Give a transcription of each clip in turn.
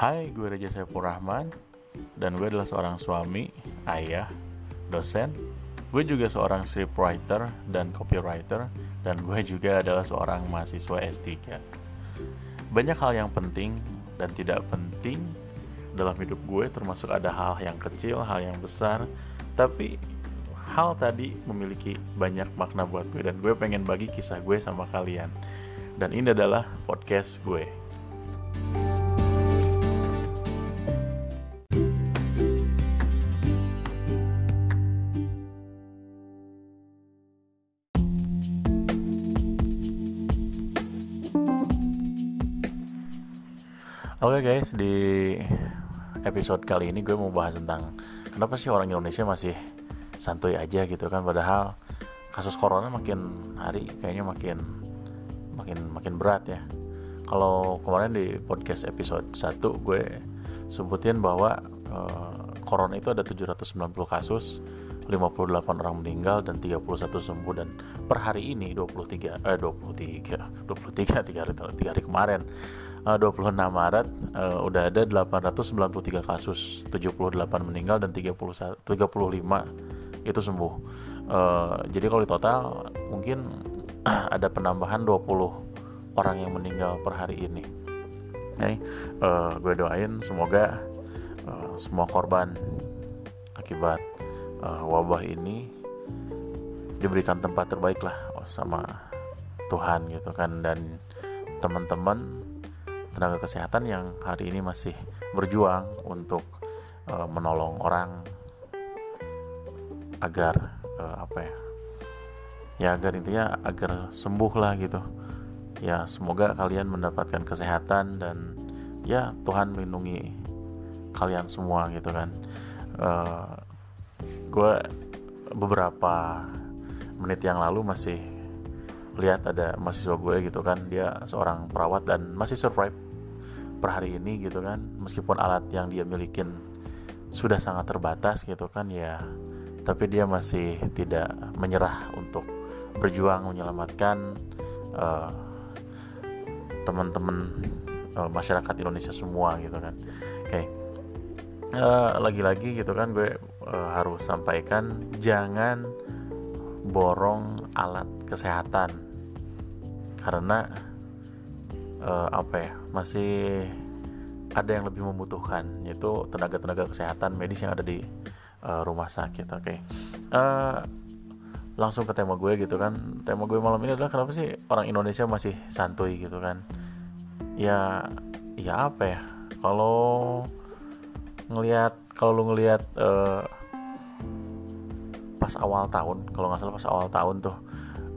Hai, gue Reja Saiful Rahman dan gue adalah seorang suami, ayah, dosen. Gue juga seorang scriptwriter dan copywriter dan gue juga adalah seorang mahasiswa S3. Banyak hal yang penting dan tidak penting dalam hidup gue termasuk ada hal yang kecil, hal yang besar, tapi hal tadi memiliki banyak makna buat gue dan gue pengen bagi kisah gue sama kalian. Dan ini adalah podcast gue. Oke okay guys, di episode kali ini gue mau bahas tentang kenapa sih orang Indonesia masih santuy aja gitu kan padahal kasus corona makin hari kayaknya makin makin makin berat ya. Kalau kemarin di podcast episode 1 gue sebutin bahwa uh, corona itu ada 790 kasus 58 orang meninggal dan 31 sembuh dan per hari ini 23 eh 23 23 tiga hari, tiga hari kemarin uh, 26 Maret uh, udah ada 893 kasus. 78 meninggal dan 30 35 itu sembuh. Uh, jadi kalau di total mungkin ada penambahan 20 orang yang meninggal per hari ini. Okay. uh, gue doain semoga uh, semua korban akibat uh, wabah ini diberikan tempat terbaik lah sama Tuhan gitu kan. Dan teman-teman tenaga kesehatan yang hari ini masih berjuang untuk uh, menolong orang agar uh, apa ya ya agar intinya agar sembuh lah gitu. Ya semoga kalian mendapatkan kesehatan dan ya Tuhan melindungi kalian semua gitu kan. Uh, gue beberapa menit yang lalu masih lihat ada mahasiswa gue gitu kan. Dia seorang perawat dan masih survive per hari ini gitu kan. Meskipun alat yang dia milikin sudah sangat terbatas gitu kan ya. Tapi dia masih tidak menyerah untuk berjuang menyelamatkan uh, teman-teman uh, masyarakat Indonesia semua gitu kan. Oke. Okay. uh, lagi-lagi gitu kan gue uh, harus sampaikan jangan borong alat kesehatan. Karena uh, apa ya masih ada yang lebih membutuhkan yaitu tenaga-tenaga kesehatan medis yang ada di uh, rumah sakit oke. Okay. uh, langsung ke tema gue gitu kan. Tema gue malam ini adalah kenapa sih orang Indonesia masih santuy gitu kan? Ya ya apa ya? Kalau ngelihat kalau lu ngelihat uh, pas awal tahun kalau nggak salah pas awal tahun tuh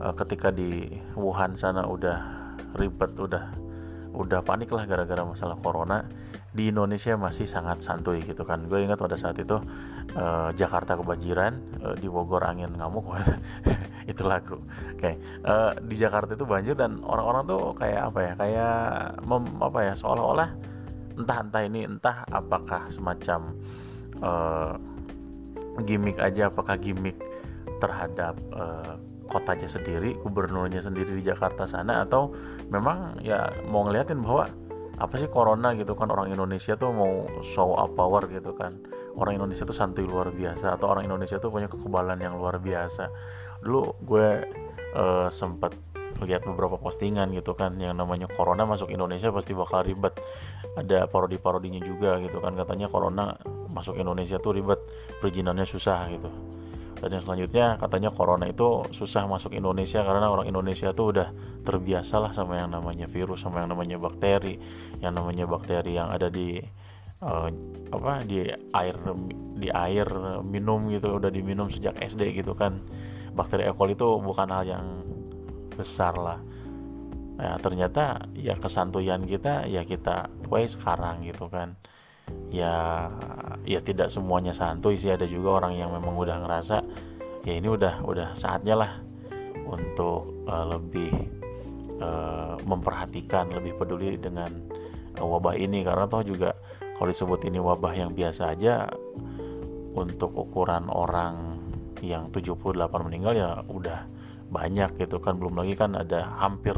uh, ketika di Wuhan sana udah ribet udah udah panik lah gara-gara masalah corona. Di Indonesia masih sangat santuy gitu kan. Gue ingat pada saat itu uh, Jakarta kebanjiran uh, di Bogor angin ngamuk. Itu lagu oke okay. uh, di Jakarta itu banjir dan orang-orang tuh kayak apa ya kayak mem, apa ya seolah-olah entah entah ini entah apakah semacam uh, gimmick aja apakah gimmick terhadap uh, kotanya sendiri gubernurnya sendiri di Jakarta sana atau memang ya mau ngeliatin bahwa apa sih corona gitu kan orang Indonesia tuh mau show up power gitu kan. Orang Indonesia tuh santuy luar biasa atau orang Indonesia tuh punya kekebalan yang luar biasa. Dulu gue uh, sempat lihat beberapa postingan gitu kan yang namanya corona masuk Indonesia pasti bakal ribet. Ada parodi-parodinya juga gitu kan katanya corona masuk Indonesia tuh ribet perizinannya susah gitu dan yang selanjutnya katanya corona itu susah masuk Indonesia karena orang Indonesia tuh udah terbiasa lah sama yang namanya virus sama yang namanya bakteri. Yang namanya bakteri yang ada di uh, apa di air di air minum gitu udah diminum sejak SD gitu kan. Bakteri E. coli itu bukan hal yang besar lah. Nah, ternyata ya kesantuyan kita ya kita tuai sekarang gitu kan ya ya tidak semuanya santuy sih. Ada juga orang yang memang udah ngerasa ya ini udah udah saatnya lah untuk uh, lebih uh, memperhatikan lebih peduli dengan uh, wabah ini. Karena toh juga kalau disebut ini wabah yang biasa aja untuk ukuran orang yang 78 meninggal ya udah banyak gitu kan. Belum lagi kan ada hampir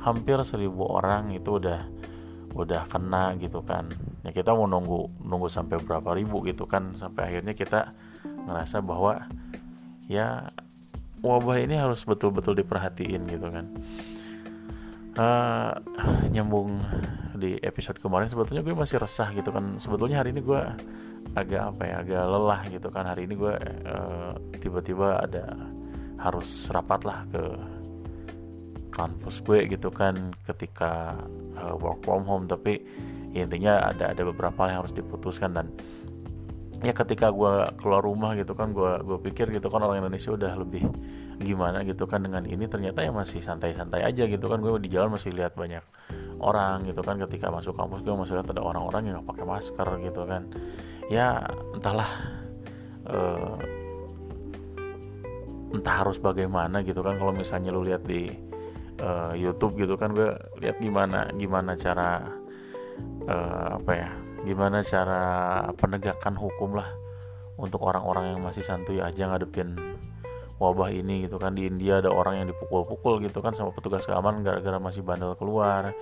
hampir seribu orang itu udah udah kena gitu kan. Ya kita mau nunggu nunggu sampai berapa ribu gitu kan sampai akhirnya kita ngerasa bahwa ya wabah ini harus betul-betul diperhatiin gitu kan. Uh, nyambung di episode kemarin sebetulnya gue masih resah gitu kan. Sebetulnya hari ini gue agak apa ya agak lelah gitu kan. Hari ini gue uh, tiba-tiba ada harus rapat lah ke kampus gue gitu kan ketika uh, work from home. Tapi ya intinya ada ada beberapa hal yang harus diputuskan. Dan ya ketika gue keluar rumah gitu kan gue gue pikir gitu kan orang Indonesia udah lebih gimana gitu kan dengan ini. Ternyata ya masih santai-santai aja gitu kan. Gue di jalan masih lihat banyak orang gitu kan. Ketika masuk kampus gue masih lihat ada orang-orang yang pakai masker gitu kan. Ya entahlah uh, entah harus bagaimana gitu kan. Kalau misalnya lu lihat di uh, YouTube gitu kan gue lihat gimana gimana cara uh, apa ya gimana cara penegakan hukum lah untuk orang-orang yang masih santuy aja ngadepin wabah ini gitu kan. Di India ada orang yang dipukul-pukul gitu kan sama petugas keamanan gara-gara masih bandel keluar.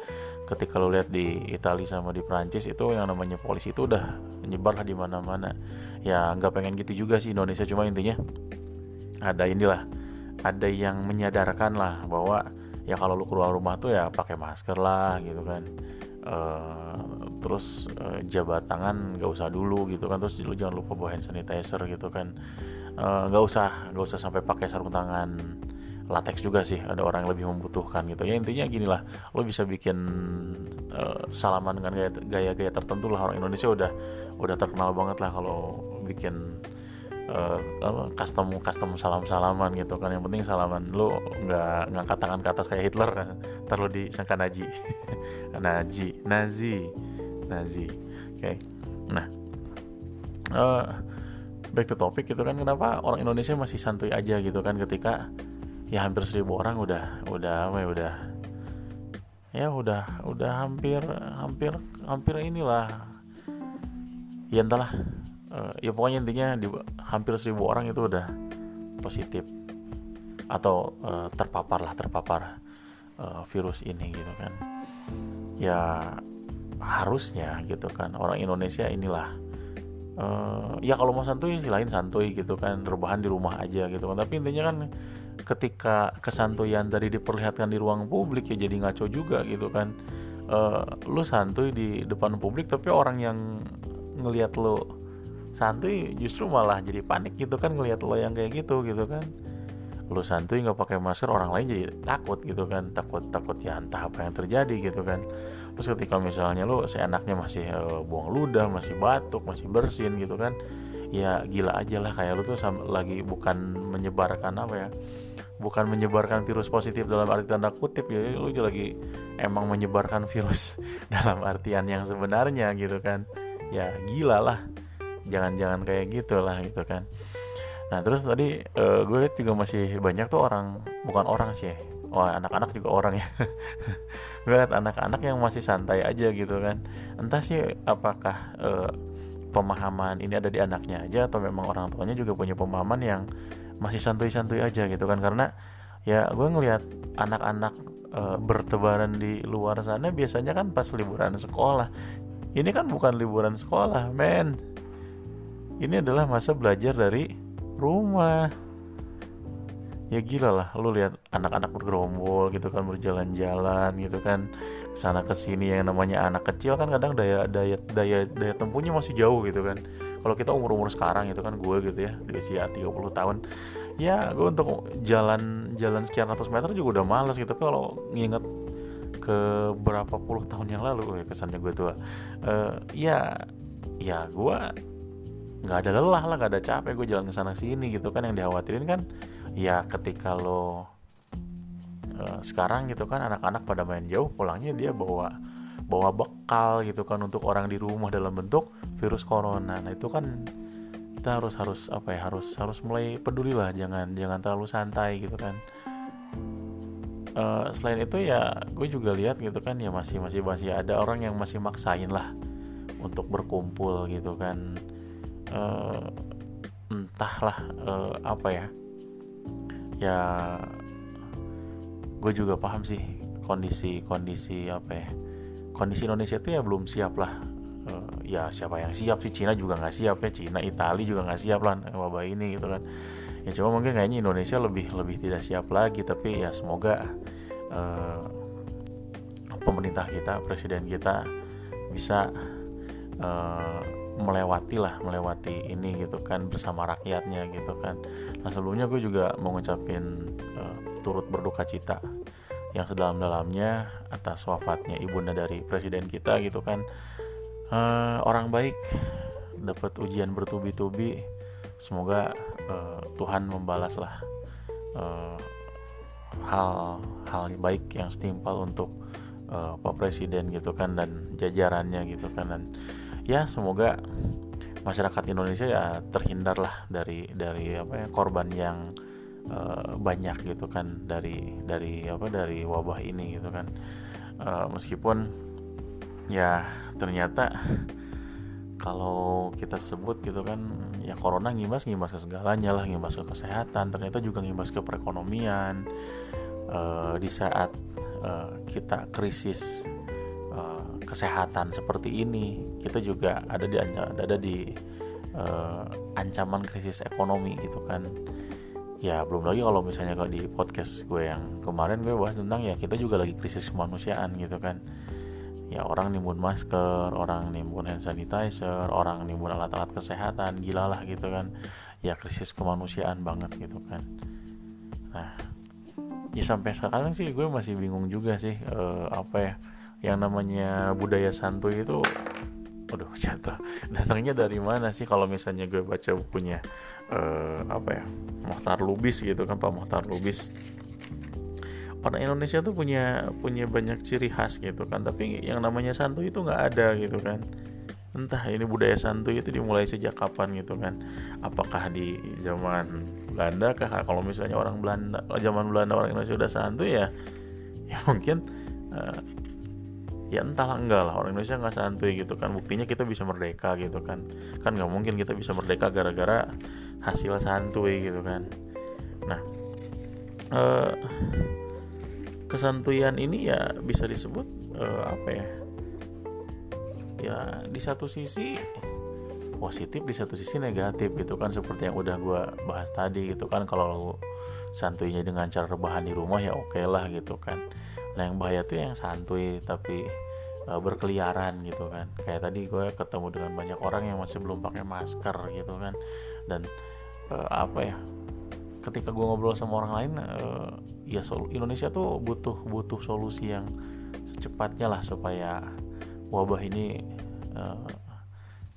Ketika lo lihat di Italia sama di Prancis itu yang namanya polisi itu udah menyebar lah di mana-mana. Ya nggak pengen gitu juga sih Indonesia. Cuma intinya ada inilah ada yang menyadarkan lah bahwa ya kalau lu keluar rumah tuh ya pakai masker lah gitu kan. Uh, terus uh, jabat tangan nggak usah dulu gitu kan. Terus lu jangan lupa bawa hand sanitizer gitu kan. Uh, usah nggak usah sampai pakai sarung tangan. Latex juga sih ada orang yang lebih membutuhkan gitu. Ya intinya gini lah lo bisa bikin uh, salaman dengan gaya-gaya tertentu lah. Orang Indonesia udah udah terkenal banget lah kalau bikin uh, custom custom salam salaman gitu kan. Yang penting salaman lu nggak ngangkat tangan ke atas kayak Hitler. Kan terlalu disangka Nazi. Nazi Nazi Nazi. Oke. Okay. nah uh, back to topic gitu kan. Kenapa orang Indonesia masih santuy aja gitu kan ketika ya hampir seribu orang udah udah apa ya udah ya udah udah hampir hampir hampir inilah. Ya entahlah uh, ya pokoknya intinya di hampir seribu orang itu udah positif. Atau uh, terpapar lah terpapar uh, virus ini gitu kan. Ya harusnya gitu kan. Orang Indonesia inilah uh, ya kalau mau santuy lain santuy gitu kan. Rebahan di rumah aja gitu kan. Tapi intinya kan ketika kesantuyan tadi diperlihatkan di ruang publik ya jadi ngaco juga gitu kan. Uh, lu santuy di depan publik tapi orang yang ngelihat lu santuy justru malah jadi panik gitu kan ngelihat lo yang kayak gitu gitu kan. Lo santuy nggak pakai masker orang lain jadi takut gitu kan takut takut ya entah apa yang terjadi gitu kan. Terus ketika misalnya lo seenaknya masih uh, buang ludah masih batuk masih bersin gitu kan ya gila aja lah kayak lo tuh lagi bukan menyebarkan apa ya bukan menyebarkan virus positif dalam arti tanda kutip ya lu lagi emang menyebarkan virus dalam artian yang sebenarnya gitu kan. Ya gila lah jangan-jangan kayak gitu lah gitu kan. Nah terus tadi uh, gue lihat juga masih banyak tuh orang bukan orang sih wah anak-anak juga orang ya. Gue lihat anak-anak yang masih santai aja gitu kan. Entah sih apakah uh, pemahaman ini ada di anaknya aja atau memang orang tuanya juga punya pemahaman yang masih santuy-santuy aja gitu kan. Karena ya gue ngelihat anak-anak e, bertebaran di luar sana biasanya kan pas liburan sekolah. Ini kan bukan liburan sekolah men ini adalah masa belajar dari rumah. Ya gila lah lu lihat anak-anak bergerombol gitu kan berjalan-jalan gitu kan. Sana ke sini yang namanya anak kecil kan kadang daya daya daya daya tempuhnya masih jauh gitu kan. Kalau kita umur-umur sekarang itu kan gue gitu ya di usia 30 tahun ya gue untuk jalan jalan sekian ratus meter juga udah males gitu. Kalau nginget ke berapa puluh tahun yang lalu ya kesannya gue tua uh, ya ya gue nggak ada lelah lah nggak ada capek gue jalan ke sana sini gitu kan. Yang dikhawatirin kan ya ketika lo uh, sekarang gitu kan anak-anak pada main jauh pulangnya dia bawa bawa bekal gitu kan untuk orang di rumah dalam bentuk virus corona. Nah itu kan kita harus harus apa ya harus harus mulai peduli lah jangan jangan terlalu santai gitu kan. Uh, selain itu ya gue juga lihat gitu kan ya masih masih masih ada orang yang masih maksain lah untuk berkumpul gitu kan uh, entahlah uh, apa ya? Ya gue juga paham sih kondisi kondisi apa ya? Kondisi Indonesia itu ya belum siap lah. Uh, ya siapa yang siap sih? Cina juga nggak siap ya. Cina Italia juga nggak siap lah wabah ini gitu kan. Ya cuma mungkin kayaknya Indonesia lebih lebih tidak siap lagi. Tapi ya semoga uh, pemerintah kita presiden kita bisa uh, melewati lah melewati ini gitu kan bersama rakyatnya gitu kan. Nah sebelumnya gue juga mau ngucapin uh, turut berduka cita yang sedalam-dalamnya atas wafatnya ibunda dari presiden kita gitu kan. Uh, orang baik dapat ujian bertubi-tubi. Semoga uh, Tuhan membalas lah uh, hal hal baik yang setimpal untuk uh, Pak Presiden gitu kan dan jajarannya gitu kan. Dan ya semoga masyarakat Indonesia ya terhindar lah dari dari apa ya korban yang uh, banyak gitu kan dari dari apa dari wabah ini gitu kan. Uh, meskipun ya ternyata kalau kita sebut gitu kan ya corona ngimbas ngimbas ke segalanya lah ngimbas ke kesehatan ternyata juga ngimbas ke perekonomian. Uh, di saat uh, kita krisis kesehatan seperti ini kita juga ada di ada di uh, ancaman krisis ekonomi gitu kan. Ya belum lagi kalau misalnya kalau di podcast gue yang kemarin gue bahas tentang ya kita juga lagi krisis kemanusiaan gitu kan. Ya orang nimbun masker orang nimbun hand sanitizer orang nimbun alat-alat kesehatan gila lah gitu kan. Ya krisis kemanusiaan banget gitu kan. Nah ya sampai sekarang sih gue masih bingung juga sih uh, apa ya yang namanya budaya santuy itu Waduh jatuh. Datangnya dari mana sih kalau misalnya gue baca bukunya uh, Apa ya Mohtar Lubis gitu kan Pak Mohtar Lubis. Orang Indonesia tuh punya punya banyak ciri khas gitu kan Tapi yang namanya santuy itu nggak ada gitu kan. Entah ini budaya santuy itu dimulai sejak kapan gitu kan. Apakah di zaman Belanda kah? Kalau misalnya orang Belanda Zaman Belanda orang Indonesia udah santuy ya Ya mungkin uh, ya entahlah enggak lah. Orang Indonesia nggak santuy gitu kan. Buktinya kita bisa merdeka gitu kan. Kan nggak mungkin kita bisa merdeka gara-gara hasil santuy gitu kan. Nah eh, kesantuyan ini ya bisa disebut eh, apa ya? Ya di satu sisi positif di satu sisi negatif gitu kan. Seperti yang udah gue bahas tadi gitu kan. Kalau santuinya dengan cara rebahan di rumah ya oke okay lah gitu kan nah yang bahaya tuh yang santuy tapi uh, berkeliaran gitu kan. Kayak tadi gue ketemu dengan banyak orang yang masih belum pakai masker gitu kan. Dan uh, apa ya ketika gue ngobrol sama orang lain uh, ya sol Indonesia tuh butuh butuh solusi yang secepatnya lah supaya wabah ini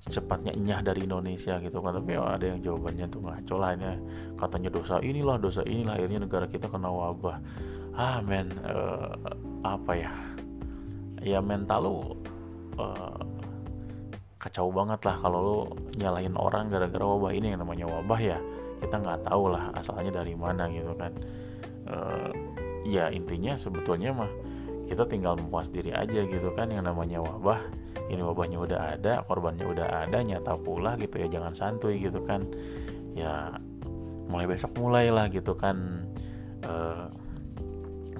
secepatnya enyah dari Indonesia gitu kan. Tapi ada yang jawabannya tuh ngaco lah ini katanya dosa inilah dosa inilah. Akhirnya negara kita kena wabah. Ah men uh, apa ya? Ya mental lu uh, kacau banget lah kalau lu nyalahin orang gara-gara wabah ini yang namanya wabah ya. Kita nggak tahu lah asalnya dari mana gitu kan. Uh, ya intinya sebetulnya mah kita tinggal mempuas diri aja gitu kan yang namanya wabah. Ini wabahnya udah ada korbannya udah ada nyata pula gitu ya jangan santuy gitu kan. Ya mulai besok mulailah gitu kan. Uh,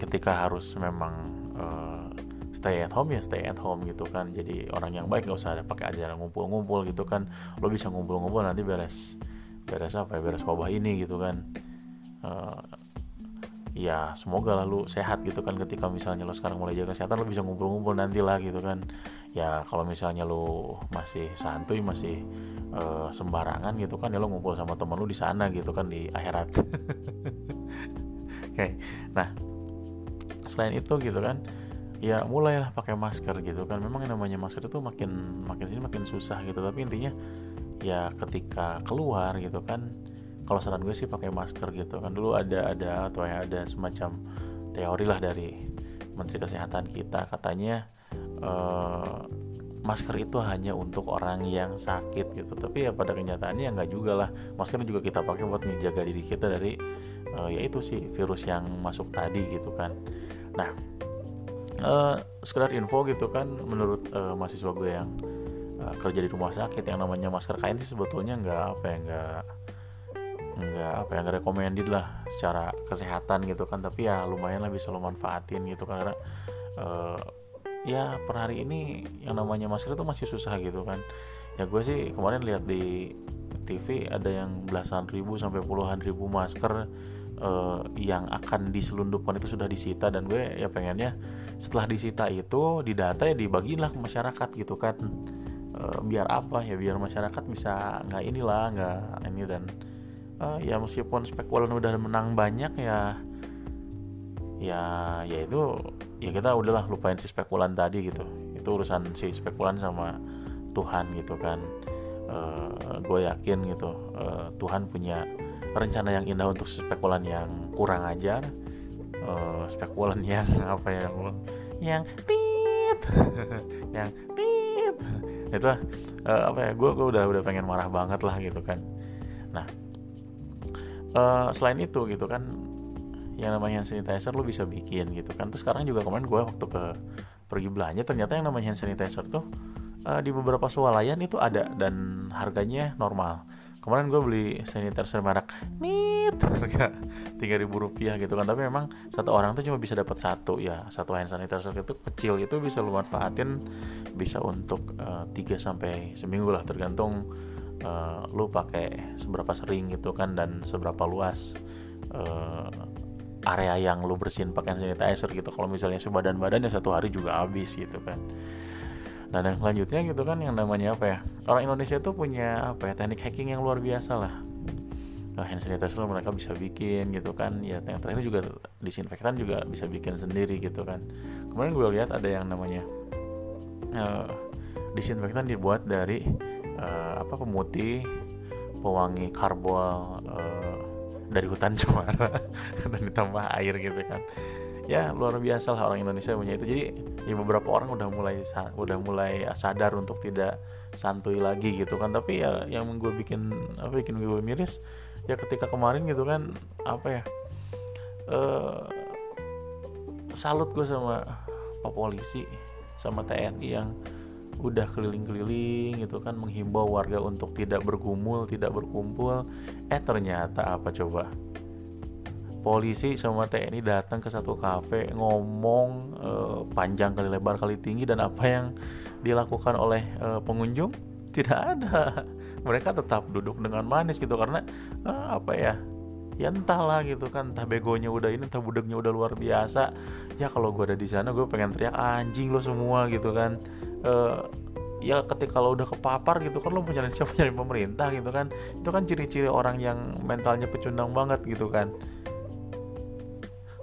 ketika harus memang uh, stay at home ya stay at home gitu kan. Jadi orang yang baik nggak usah ada pakai ajaran ngumpul-ngumpul gitu kan. Lo bisa ngumpul-ngumpul nanti beres beres apa ya beres wabah ini gitu kan. Uh, ya semoga lalu sehat gitu kan ketika misalnya lo sekarang mulai jaga kesehatan lo bisa ngumpul-ngumpul nanti lah gitu kan ya kalau misalnya lo masih santuy masih uh, sembarangan gitu kan ya lo ngumpul sama temen lo di sana gitu kan di akhirat oke okay. nah selain itu gitu kan ya mulailah pakai masker gitu kan memang yang namanya masker itu makin makin sini makin susah gitu tapi intinya ya ketika keluar gitu kan kalau saran gue sih pakai masker gitu. Kan dulu ada ada atau ya ada semacam teori lah dari Menteri Kesehatan kita. Katanya uh, masker itu hanya untuk orang yang sakit gitu. Tapi ya pada kenyataannya ya nggak juga lah. Masker juga kita pakai buat menjaga diri kita dari uh, ya itu sih virus yang masuk tadi gitu kan. Nah uh, sekedar info gitu kan menurut mahasiswa gue yang kerja di rumah sakit yang namanya masker kain sih sebetulnya nggak apa ya nggak nggak apa yang recommended lah secara kesehatan gitu kan. Tapi ya lumayan lah bisa lo manfaatin gitu kan. Karena uh, ya per hari ini yang namanya masker itu masih susah gitu kan. Ya gue sih kemarin lihat di TV ada yang belasan ribu sampai puluhan ribu masker uh, yang akan diselundupkan itu sudah disita. Dan gue ya pengennya setelah disita itu didata ya dibagilah ke masyarakat gitu kan. Uh, biar apa ya biar masyarakat bisa nggak inilah nggak ini dan uh, ya meskipun spekulan udah menang banyak ya ya ya itu ya kita udahlah lupain si spekulan tadi gitu. Itu urusan si spekulan sama Tuhan gitu kan. Uh, gue yakin gitu uh, Tuhan punya rencana yang indah untuk spekulan yang kurang ajar. Uh, spekulan yang apa ya yang tit yang tit itu uh, apa ya gue gue udah udah pengen marah banget lah gitu kan. Nah uh, selain itu gitu kan yang namanya hand sanitizer lo bisa bikin gitu kan. Terus sekarang juga kemarin gue waktu ke pergi belanja ternyata yang namanya hand sanitizer tuh uh, di beberapa swalayan itu ada dan harganya normal. Kemarin gue beli sanitizer merek nit harga tiga ribu rupiah gitu kan. Tapi memang satu orang tuh cuma bisa dapat satu ya. Satu hand sanitizer itu kecil itu bisa lu manfaatin bisa untuk uh, sampai seminggu lah tergantung uh, lu pakai seberapa sering gitu kan dan seberapa luas uh, area yang lu bersihin pakai hand sanitizer gitu kalau misalnya sebadan badan ya satu hari juga habis gitu kan Nah, dan selanjutnya gitu kan yang namanya apa ya? Orang Indonesia tuh punya apa ya? Teknik hacking yang luar biasa lah. Nah, hand sanitizer mereka bisa bikin gitu kan. Ya, yang terakhir juga disinfektan juga bisa bikin sendiri gitu kan. Kemarin gue lihat ada yang namanya uh, disinfektan dibuat dari uh, apa pemutih pewangi karbol uh, dari hutan cemara dan ditambah air gitu kan. Ya luar biasa lah orang Indonesia punya itu. Jadi ya beberapa orang udah mulai udah mulai sadar untuk tidak santuy lagi gitu kan. Tapi ya yang gue bikin apa bikin gue miris ya ketika kemarin gitu kan apa ya uh, salut gue sama pak polisi sama TNI yang udah keliling-keliling gitu kan menghimbau warga untuk tidak bergumul, tidak berkumpul. Eh ternyata apa coba? polisi sama TNI datang ke satu kafe ngomong uh, panjang kali lebar kali tinggi dan apa yang dilakukan oleh uh, pengunjung tidak ada mereka tetap duduk dengan manis gitu karena uh, apa ya ya entahlah gitu kan entah begonya udah ini entah budegnya udah luar biasa. Ya kalau gue ada di sana gue pengen teriak anjing lo semua gitu kan. Uh, ya ketika lo udah kepapar gitu kan lo punya siapa? Nyari pemerintah gitu kan. Itu kan ciri-ciri orang yang mentalnya pecundang banget gitu kan.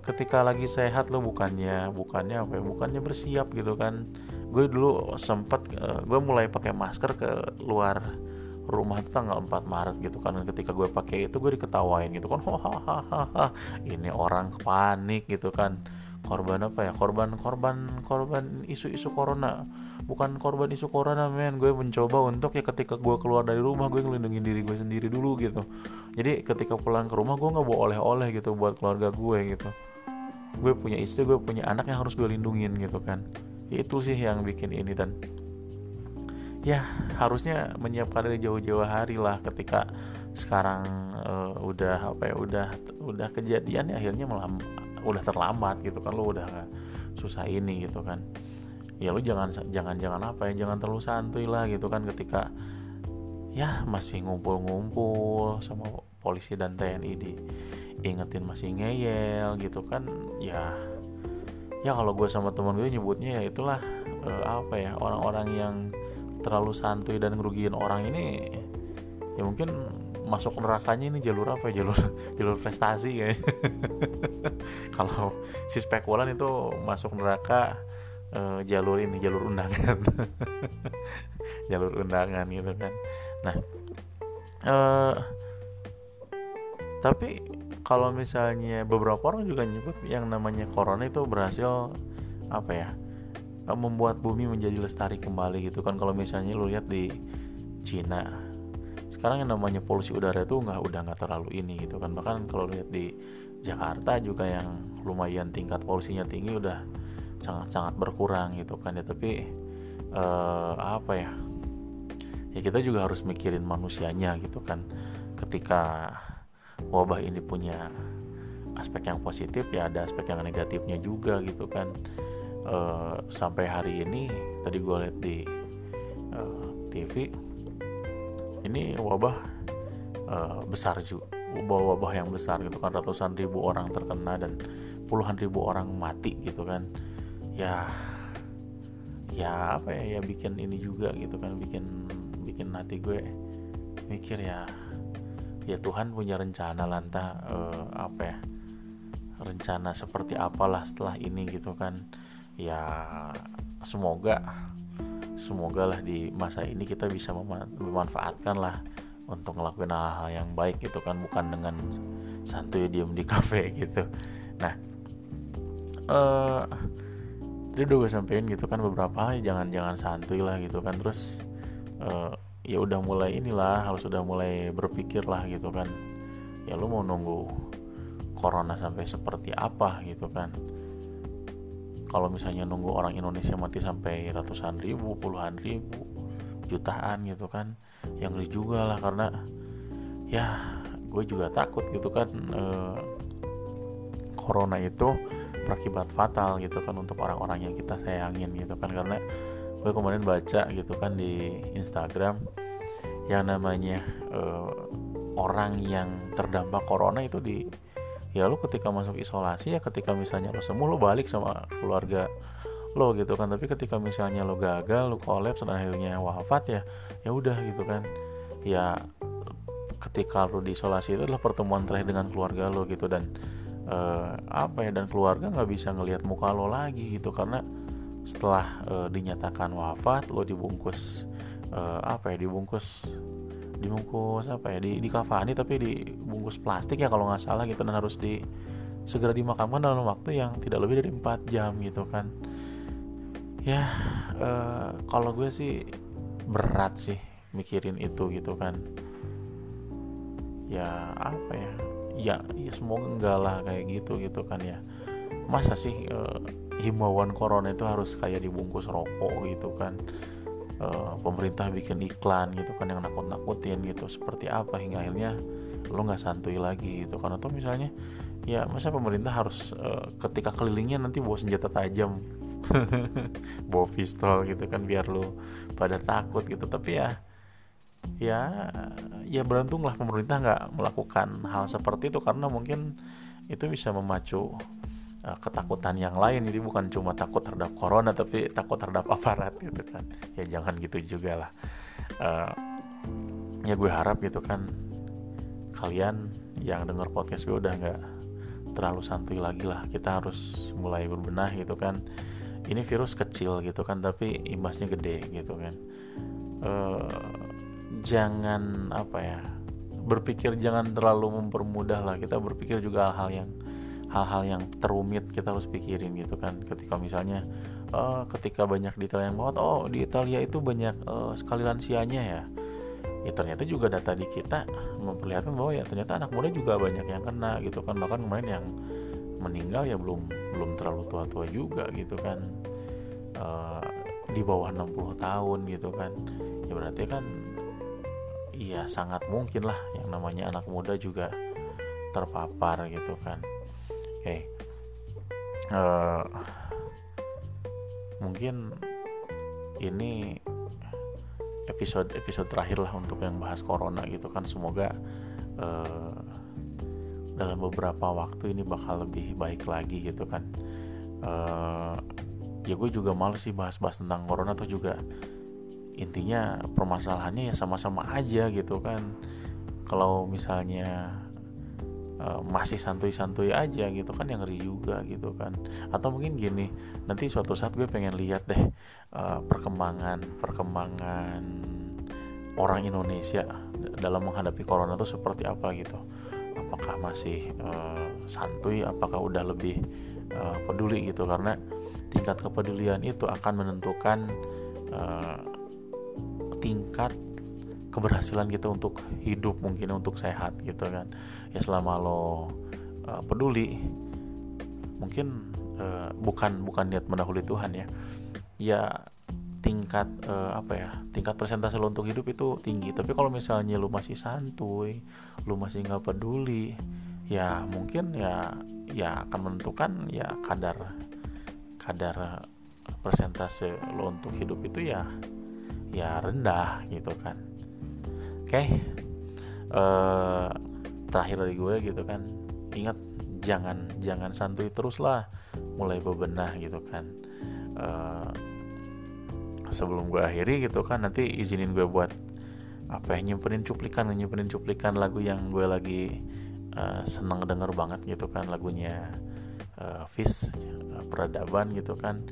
Ketika lagi sehat lo bukannya bukannya apa ya bukannya bersiap gitu kan. Gue dulu sempet uh, gue mulai pakai masker ke luar rumah itu tanggal 4 Maret gitu kan ketika gue pakai itu gue diketawain gitu kan. Ini orang panik gitu kan. Korban apa ya? Korban korban korban isu-isu corona. Bukan korban isu corona men. Gue mencoba untuk ya ketika gue keluar dari rumah gue ngelindungin diri gue sendiri dulu gitu. Jadi ketika pulang ke rumah gue nggak bawa oleh-oleh gitu buat keluarga gue gitu. Gue punya istri gue punya anak yang harus gue lindungin gitu kan. Itu sih yang bikin ini dan ya harusnya menyiapkan dari jauh-jauh hari lah ketika sekarang uh, udah apa ya udah udah kejadian ya akhirnya malah udah terlambat gitu kan lo udah susah ini gitu kan. Ya lo jangan jangan jangan apa ya jangan terlalu santuy lah gitu kan ketika ya masih ngumpul-ngumpul sama polisi dan TNI di ingetin masih ngeyel gitu kan ya ya kalau gue sama temen gue nyebutnya ya itulah uh, apa ya orang-orang yang terlalu santuy dan ngerugiin orang ini ya mungkin masuk nerakanya ini jalur apa ya? Jalur jalur prestasi ya kalau si spekulan itu masuk neraka uh, jalur ini jalur undangan. Jalur undangan gitu kan. Nah uh, tapi kalau misalnya beberapa orang juga nyebut yang namanya corona itu berhasil apa ya membuat bumi menjadi lestari kembali gitu kan. Kalau misalnya lu lihat di Cina sekarang yang namanya polusi udara itu nggak udah nggak terlalu ini gitu kan. Bahkan kalau lihat di Jakarta juga yang lumayan tingkat polusinya tinggi udah sangat-sangat berkurang gitu kan ya. Tapi uh, apa ya ya kita juga harus mikirin manusianya gitu kan. Ketika wabah ini punya aspek yang positif ya ada aspek yang negatifnya juga gitu kan uh, sampai hari ini tadi gue lihat di uh, TV ini wabah uh, besar juga wabah-wabah yang besar gitu kan. Ratusan ribu orang terkena dan puluhan ribu orang mati gitu kan. Ya ya apa ya ya bikin ini juga gitu kan bikin bikin hati gue mikir ya ya Tuhan punya rencana lantah uh, apa ya rencana seperti apalah setelah ini gitu kan ya semoga semoga lah di masa ini kita bisa memanfaatkan lah untuk ngelakuin hal-hal yang baik gitu kan bukan dengan santuy diem di kafe gitu. Nah uh, jadi udah gue sampein gitu kan beberapa hal jangan jangan santuy lah gitu kan. Terus uh, ya udah mulai inilah harus udah mulai berpikir lah gitu kan. Ya lu mau nunggu corona sampai seperti apa gitu kan kalau misalnya nunggu orang Indonesia mati sampai ratusan ribu puluhan ribu jutaan gitu kan yang ngeri juga lah karena ya gue juga takut gitu kan eh, corona itu berakibat fatal gitu kan untuk orang-orang yang kita sayangin gitu kan. Karena gue kemarin baca gitu kan di Instagram yang namanya eh, orang yang terdampak corona itu di ya lu ketika masuk isolasi ya ketika misalnya lo sembuh lo balik sama keluarga lo gitu kan. Tapi ketika misalnya lo gagal lo kolaps dan akhirnya wafat ya ya udah gitu kan. Ya ketika lo diisolasi itu adalah pertemuan terakhir dengan keluarga lo gitu. Dan uh, apa ya dan keluarga nggak bisa ngelihat muka lo lagi gitu. Karena setelah uh, dinyatakan wafat lo dibungkus uh, apa ya dibungkus dibungkus apa ya di di kafani tapi dibungkus plastik ya kalau nggak salah gitu dan harus di segera dimakamkan dalam waktu yang tidak lebih dari 4 jam gitu kan. Ya uh, kalau gue sih berat sih mikirin itu gitu kan. Ya apa ya ya, ya semoga enggak lah kayak gitu gitu kan ya. Masa sih uh, himbauan corona itu harus kayak dibungkus rokok gitu kan uh, pemerintah bikin iklan gitu kan yang nakut-nakutin gitu. Seperti apa hingga akhirnya lo nggak santuy lagi gitu kan? Atau misalnya ya masa pemerintah harus uh, ketika kelilingnya nanti bawa senjata tajam bawa pistol gitu kan biar lo pada takut gitu. Tapi ya ya ya beruntunglah pemerintah nggak melakukan hal seperti itu karena mungkin itu bisa memacu ketakutan yang lain. Jadi bukan cuma takut terhadap corona tapi takut terhadap aparat gitu kan. Ya jangan gitu juga lah. Uh, ya gue harap gitu kan kalian yang dengar podcast gue udah nggak terlalu santuy lagi lah. Kita harus mulai berbenah gitu kan. Ini virus kecil gitu kan tapi imbasnya gede gitu kan. Uh, jangan apa ya berpikir jangan terlalu mempermudah lah. Kita berpikir juga hal-hal yang hal-hal yang terumit kita harus pikirin gitu kan. Ketika misalnya uh, ketika banyak detail yang banget oh di Italia itu banyak uh, sekali lansianya ya. Ya ternyata juga data di kita memperlihatkan bahwa ya ternyata anak muda juga banyak yang kena gitu kan. Bahkan kemarin yang meninggal ya belum belum terlalu tua-tua juga gitu kan. Uh, di bawah 60 tahun gitu kan. Ya berarti kan iya sangat mungkin lah yang namanya anak muda juga terpapar gitu kan okay. uh, eh, mungkin ini episode episode terakhir lah untuk yang bahas corona gitu kan. Semoga uh, dalam beberapa waktu ini bakal lebih baik lagi gitu kan. Uh, ya gue juga males sih bahas-bahas tentang corona tuh juga. Intinya permasalahannya ya sama-sama aja gitu kan. Kalau misalnya uh, masih santuy-santuy aja gitu kan yang ngeri juga gitu kan. Atau mungkin gini nanti suatu saat gue pengen lihat deh uh, perkembangan perkembangan orang Indonesia dalam menghadapi corona itu seperti apa gitu. Apakah masih uh, santuy apakah udah lebih uh, peduli gitu. Karena tingkat kepedulian itu akan menentukan uh, tingkat keberhasilan kita untuk hidup mungkin untuk sehat gitu kan. Ya selama lo uh, peduli mungkin uh, bukan bukan niat mendahului Tuhan ya. Ya tingkat uh, apa ya tingkat persentase lo untuk hidup itu tinggi. Tapi kalau misalnya lo masih santuy lo masih nggak peduli ya mungkin ya ya akan menentukan ya kadar kadar persentase lo untuk hidup itu ya ya rendah gitu kan okay. uh, terakhir dari gue gitu kan. Ingat jangan jangan santuy terus lah. Mulai bebenah gitu kan. Uh, sebelum gue akhiri gitu kan nanti izinin gue buat apa ya nyimpenin cuplikan nyimpenin cuplikan lagu yang gue lagi uh, seneng denger banget gitu kan lagunya uh, Fish peradaban gitu kan.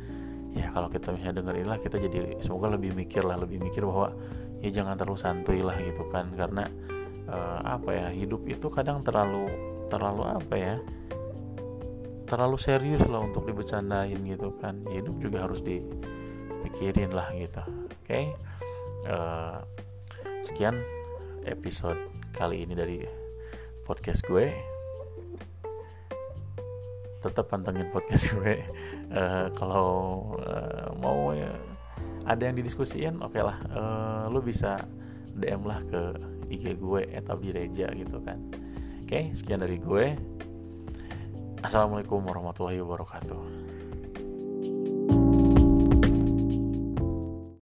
Ya kalau kita misalnya dengerin lah kita jadi semoga lebih mikir lah lebih mikir bahwa ya jangan terlalu santuy lah gitu kan. Karena uh, apa ya hidup itu kadang terlalu terlalu apa ya terlalu serius lah untuk dibecandain gitu kan. Ya, hidup juga harus dipikirin lah gitu. Oke okay? uh, sekian episode kali ini dari podcast gue. Tetap pantengin podcast gue. Uh, kalau uh, mau ya, ada yang didiskusiin oke okay lah uh, lu bisa DM lah ke IG gue etabireja gitu kan. Oke okay, sekian dari gue. Assalamualaikum warahmatullahi wabarakatuh